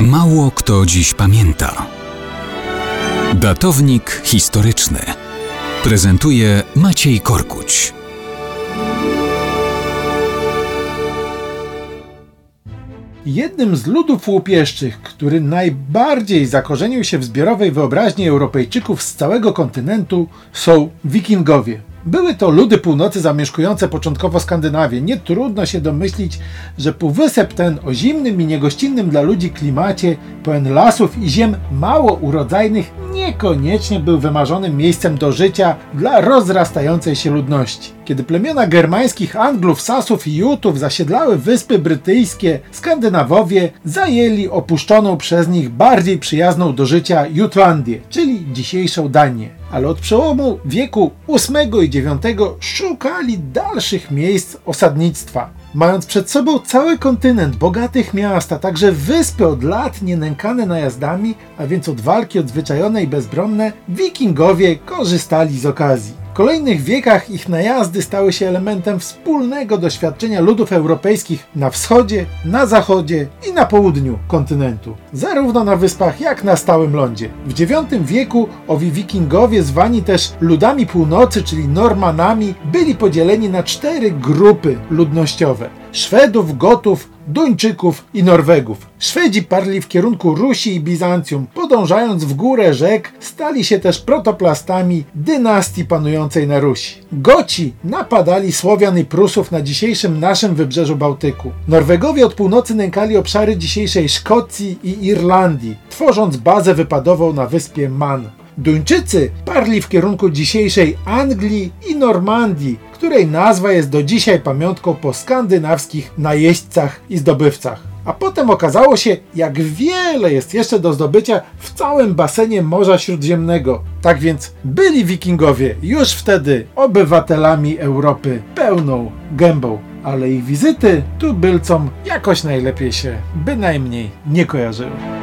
Mało kto dziś pamięta. Datownik historyczny prezentuje Maciej Korkuć. Jednym z ludów łupieszczych, który najbardziej zakorzenił się w zbiorowej wyobraźni Europejczyków z całego kontynentu, są Wikingowie. Były to ludy północy zamieszkujące początkowo Skandynawię. Nie trudno się domyślić, że półwysep ten o zimnym i niegościnnym dla ludzi klimacie, pełen lasów i ziem mało urodzajnych, niekoniecznie był wymarzonym miejscem do życia dla rozrastającej się ludności. Kiedy plemiona germańskich Anglów, Sasów i Jutów zasiedlały wyspy brytyjskie, Skandynawowie zajęli opuszczoną przez nich bardziej przyjazną do życia Jutlandię, czyli dzisiejszą Danię. Ale od przełomu wieku VIII i IX szukali dalszych miejsc osadnictwa. Mając przed sobą cały kontynent bogatych miast, a także wyspy od lat nie nękane najazdami, a więc od walki odzwyczajone i bezbronne, wikingowie korzystali z okazji kolejnych wiekach ich najazdy stały się elementem wspólnego doświadczenia ludów europejskich na wschodzie, na zachodzie i na południu kontynentu, zarówno na wyspach jak na stałym lądzie. W IX wieku owi wikingowie, zwani też ludami północy, czyli Normanami, byli podzieleni na cztery grupy ludnościowe. Szwedów, Gotów, Duńczyków i Norwegów. Szwedzi parli w kierunku Rusi i Bizancjum, podążając w górę rzek, stali się też protoplastami dynastii panującej na Rusi. Goci napadali Słowian i Prusów na dzisiejszym naszym wybrzeżu Bałtyku. Norwegowie od północy nękali obszary dzisiejszej Szkocji i Irlandii, tworząc bazę wypadową na wyspie Man. Duńczycy parli w kierunku dzisiejszej Anglii i Normandii, której nazwa jest do dzisiaj pamiątką po skandynawskich najeźdźcach i zdobywcach. A potem okazało się, jak wiele jest jeszcze do zdobycia w całym basenie Morza Śródziemnego. Tak więc byli wikingowie już wtedy obywatelami Europy pełną gębą, ale ich wizyty tu bylcom jakoś najlepiej się bynajmniej nie kojarzyły.